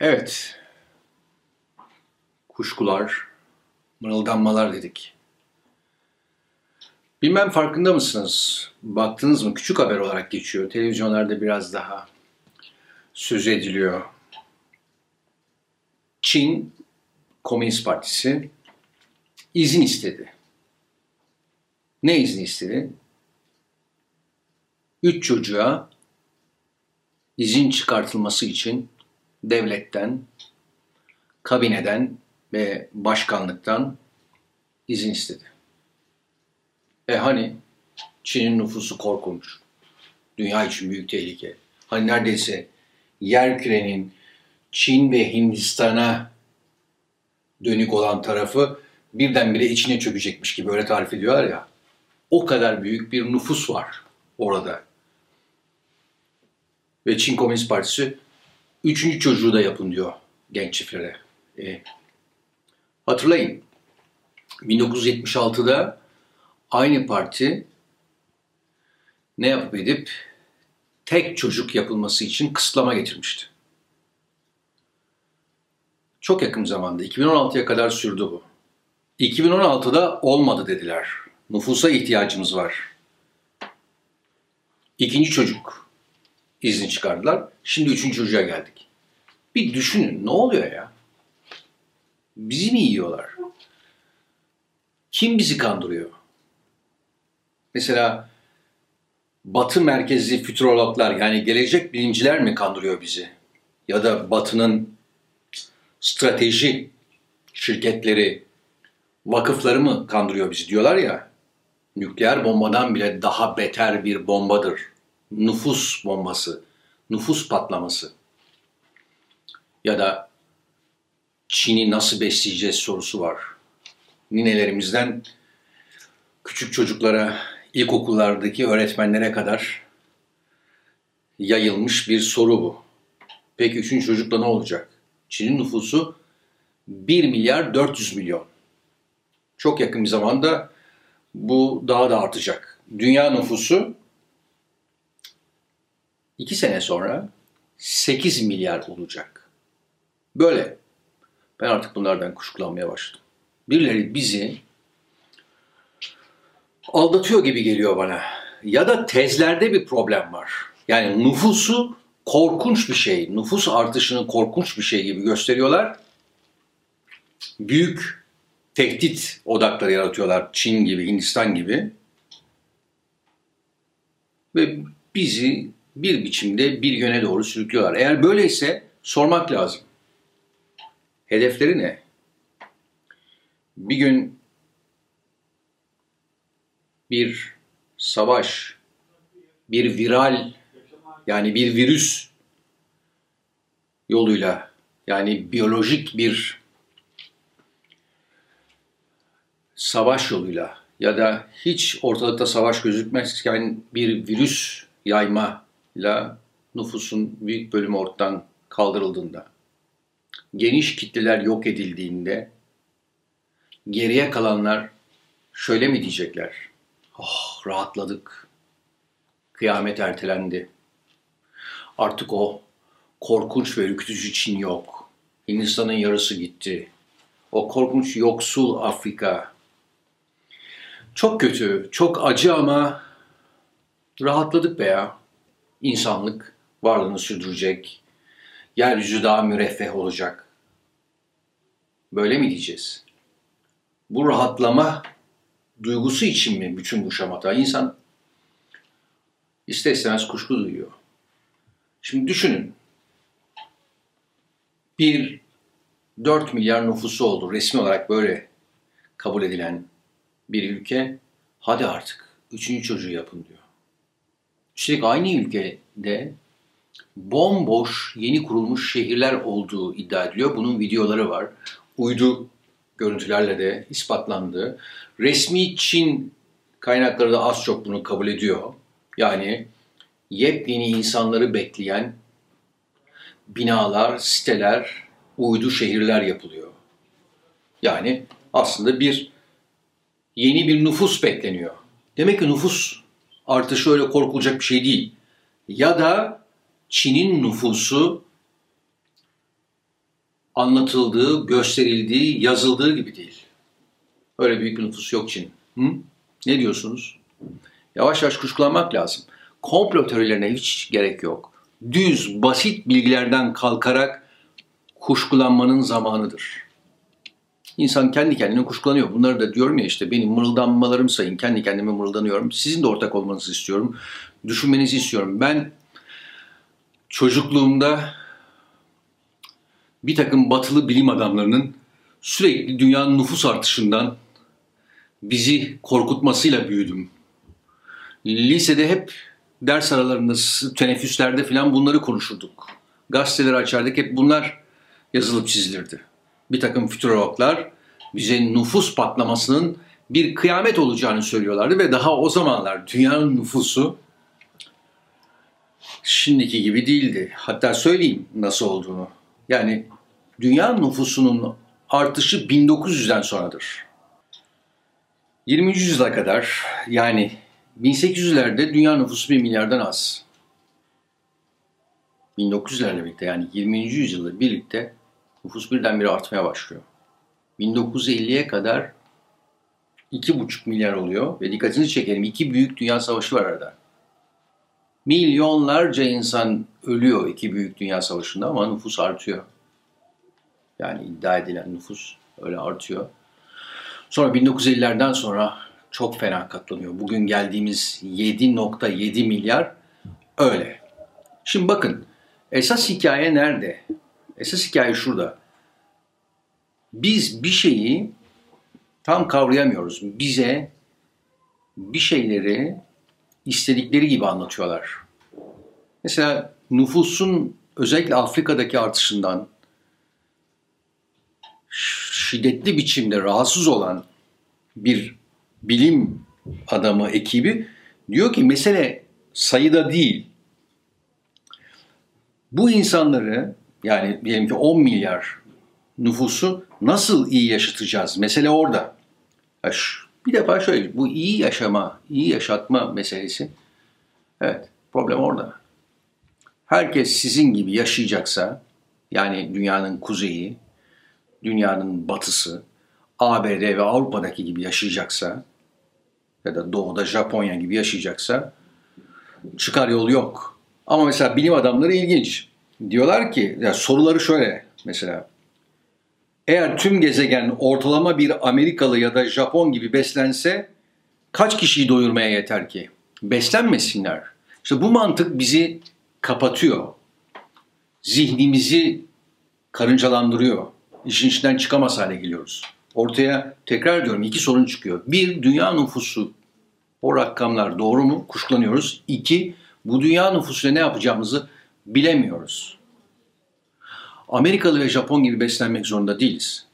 Evet. Kuşkular, mırıldanmalar dedik. Bilmem farkında mısınız? Baktınız mı? Küçük haber olarak geçiyor. Televizyonlarda biraz daha söz ediliyor. Çin Komünist Partisi izin istedi. Ne izni istedi? Üç çocuğa izin çıkartılması için devletten, kabineden ve başkanlıktan izin istedi. E hani Çin'in nüfusu korkunç. Dünya için büyük tehlike. Hani neredeyse yer kürenin Çin ve Hindistan'a dönük olan tarafı birdenbire içine çökecekmiş gibi öyle tarif ediyorlar ya. O kadar büyük bir nüfus var orada. Ve Çin Komünist Partisi üçüncü çocuğu da yapın diyor genç çiftlere. E, hatırlayın 1976'da aynı parti ne yapıp edip tek çocuk yapılması için kısıtlama getirmişti. Çok yakın zamanda 2016'ya kadar sürdü bu. 2016'da olmadı dediler. Nüfusa ihtiyacımız var. İkinci çocuk izni çıkardılar. Şimdi üçüncü çocuğa geldik. Bir düşünün ne oluyor ya? Bizi mi yiyorlar? Kim bizi kandırıyor? Mesela Batı merkezli füturologlar yani gelecek bilimciler mi kandırıyor bizi? Ya da Batı'nın strateji şirketleri, vakıfları mı kandırıyor bizi diyorlar ya. Nükleer bombadan bile daha beter bir bombadır. Nüfus bombası, nüfus patlaması. Ya da Çin'i nasıl besleyeceğiz sorusu var. Ninelerimizden küçük çocuklara, ilkokullardaki öğretmenlere kadar yayılmış bir soru bu. Peki üçüncü çocukla ne olacak? Çin'in nüfusu 1 milyar 400 milyon. Çok yakın bir zamanda bu daha da artacak. Dünya nüfusu 2 sene sonra 8 milyar olacak. Böyle. Ben artık bunlardan kuşkulanmaya başladım. Birileri bizi aldatıyor gibi geliyor bana. Ya da tezlerde bir problem var. Yani nüfusu korkunç bir şey, nüfus artışını korkunç bir şey gibi gösteriyorlar. Büyük tehdit odakları yaratıyorlar Çin gibi, Hindistan gibi. Ve bizi bir biçimde bir yöne doğru sürüklüyorlar. Eğer böyleyse sormak lazım. Hedefleri ne? Bir gün bir savaş, bir viral yani bir virüs yoluyla yani biyolojik bir savaş yoluyla ya da hiç ortalıkta savaş gözükmezken bir virüs yaymayla nüfusun büyük bölümü ortadan kaldırıldığında, geniş kitleler yok edildiğinde geriye kalanlar şöyle mi diyecekler? Oh rahatladık. Kıyamet ertelendi. Artık o korkunç ve ürkütücü Çin yok. Hindistan'ın yarısı gitti. O korkunç yoksul Afrika. Çok kötü, çok acı ama rahatladık be ya. İnsanlık varlığını sürdürecek. Yeryüzü daha müreffeh olacak. Böyle mi diyeceğiz? Bu rahatlama duygusu için mi bütün bu şamata? İnsan ister istemez kuşku duyuyor. Şimdi düşünün. Bir 4 milyar nüfusu oldu. Resmi olarak böyle kabul edilen bir ülke. Hadi artık üçüncü çocuğu yapın diyor. Üstelik aynı ülkede bomboş yeni kurulmuş şehirler olduğu iddia ediliyor. Bunun videoları var. Uydu görüntülerle de ispatlandı. Resmi Çin kaynakları da az çok bunu kabul ediyor. Yani yepyeni insanları bekleyen binalar, siteler, uydu şehirler yapılıyor. Yani aslında bir yeni bir nüfus bekleniyor. Demek ki nüfus artışı öyle korkulacak bir şey değil. Ya da Çin'in nüfusu anlatıldığı, gösterildiği, yazıldığı gibi değil. Öyle büyük bir nüfus yok Çin. Hı? Ne diyorsunuz? Yavaş yavaş kuşkulanmak lazım. Komplo teorilerine hiç gerek yok. Düz, basit bilgilerden kalkarak kuşkulanmanın zamanıdır. İnsan kendi kendine kuşkulanıyor. Bunları da diyorum ya işte benim mırıldanmalarım sayın. Kendi kendime mırıldanıyorum. Sizin de ortak olmanızı istiyorum. Düşünmenizi istiyorum. Ben çocukluğumda bir takım batılı bilim adamlarının sürekli dünyanın nüfus artışından bizi korkutmasıyla büyüdüm. Lisede hep ders aralarında, teneffüslerde falan bunları konuşurduk. Gazeteleri açardık, hep bunlar yazılıp çizilirdi. Bir takım füturologlar bize nüfus patlamasının bir kıyamet olacağını söylüyorlardı ve daha o zamanlar dünyanın nüfusu şimdiki gibi değildi. Hatta söyleyeyim nasıl olduğunu. Yani dünya nüfusunun artışı 1900'den sonradır. 20. yüzyıla kadar yani 1800'lerde dünya nüfusu 1 milyardan az. 1900'lerle birlikte yani 20. yüzyılda birlikte nüfus birdenbire artmaya başlıyor. 1950'ye kadar 2,5 milyar oluyor ve dikkatinizi çekelim iki büyük dünya savaşı var arada. Milyonlarca insan ölüyor iki büyük dünya savaşında ama nüfus artıyor. Yani iddia edilen nüfus öyle artıyor. Sonra 1950'lerden sonra çok fena katlanıyor. Bugün geldiğimiz 7.7 milyar öyle. Şimdi bakın esas hikaye nerede? Esas hikaye şurada. Biz bir şeyi tam kavrayamıyoruz. Bize bir şeyleri istedikleri gibi anlatıyorlar. Mesela nüfusun özellikle Afrika'daki artışından şiddetli biçimde rahatsız olan bir bilim adamı ekibi diyor ki mesele sayıda değil. Bu insanları yani diyelim ki 10 milyar nüfusu nasıl iyi yaşatacağız? Mesele orada. Bir defa şöyle, bu iyi yaşama, iyi yaşatma meselesi, evet problem orada. Herkes sizin gibi yaşayacaksa, yani dünyanın kuzeyi, dünyanın batısı, ABD ve Avrupa'daki gibi yaşayacaksa ya da doğuda Japonya gibi yaşayacaksa çıkar yol yok. Ama mesela bilim adamları ilginç. Diyorlar ki, yani soruları şöyle mesela. Eğer tüm gezegen ortalama bir Amerikalı ya da Japon gibi beslense kaç kişiyi doyurmaya yeter ki? Beslenmesinler. İşte bu mantık bizi kapatıyor. Zihnimizi karıncalandırıyor. İşin içinden çıkamaz hale geliyoruz. Ortaya tekrar diyorum iki sorun çıkıyor. Bir, dünya nüfusu o rakamlar doğru mu? Kuşkulanıyoruz. İki, bu dünya nüfusuyla ne yapacağımızı bilemiyoruz. Amerikalı ve Japon gibi beslenmek zorunda değiliz.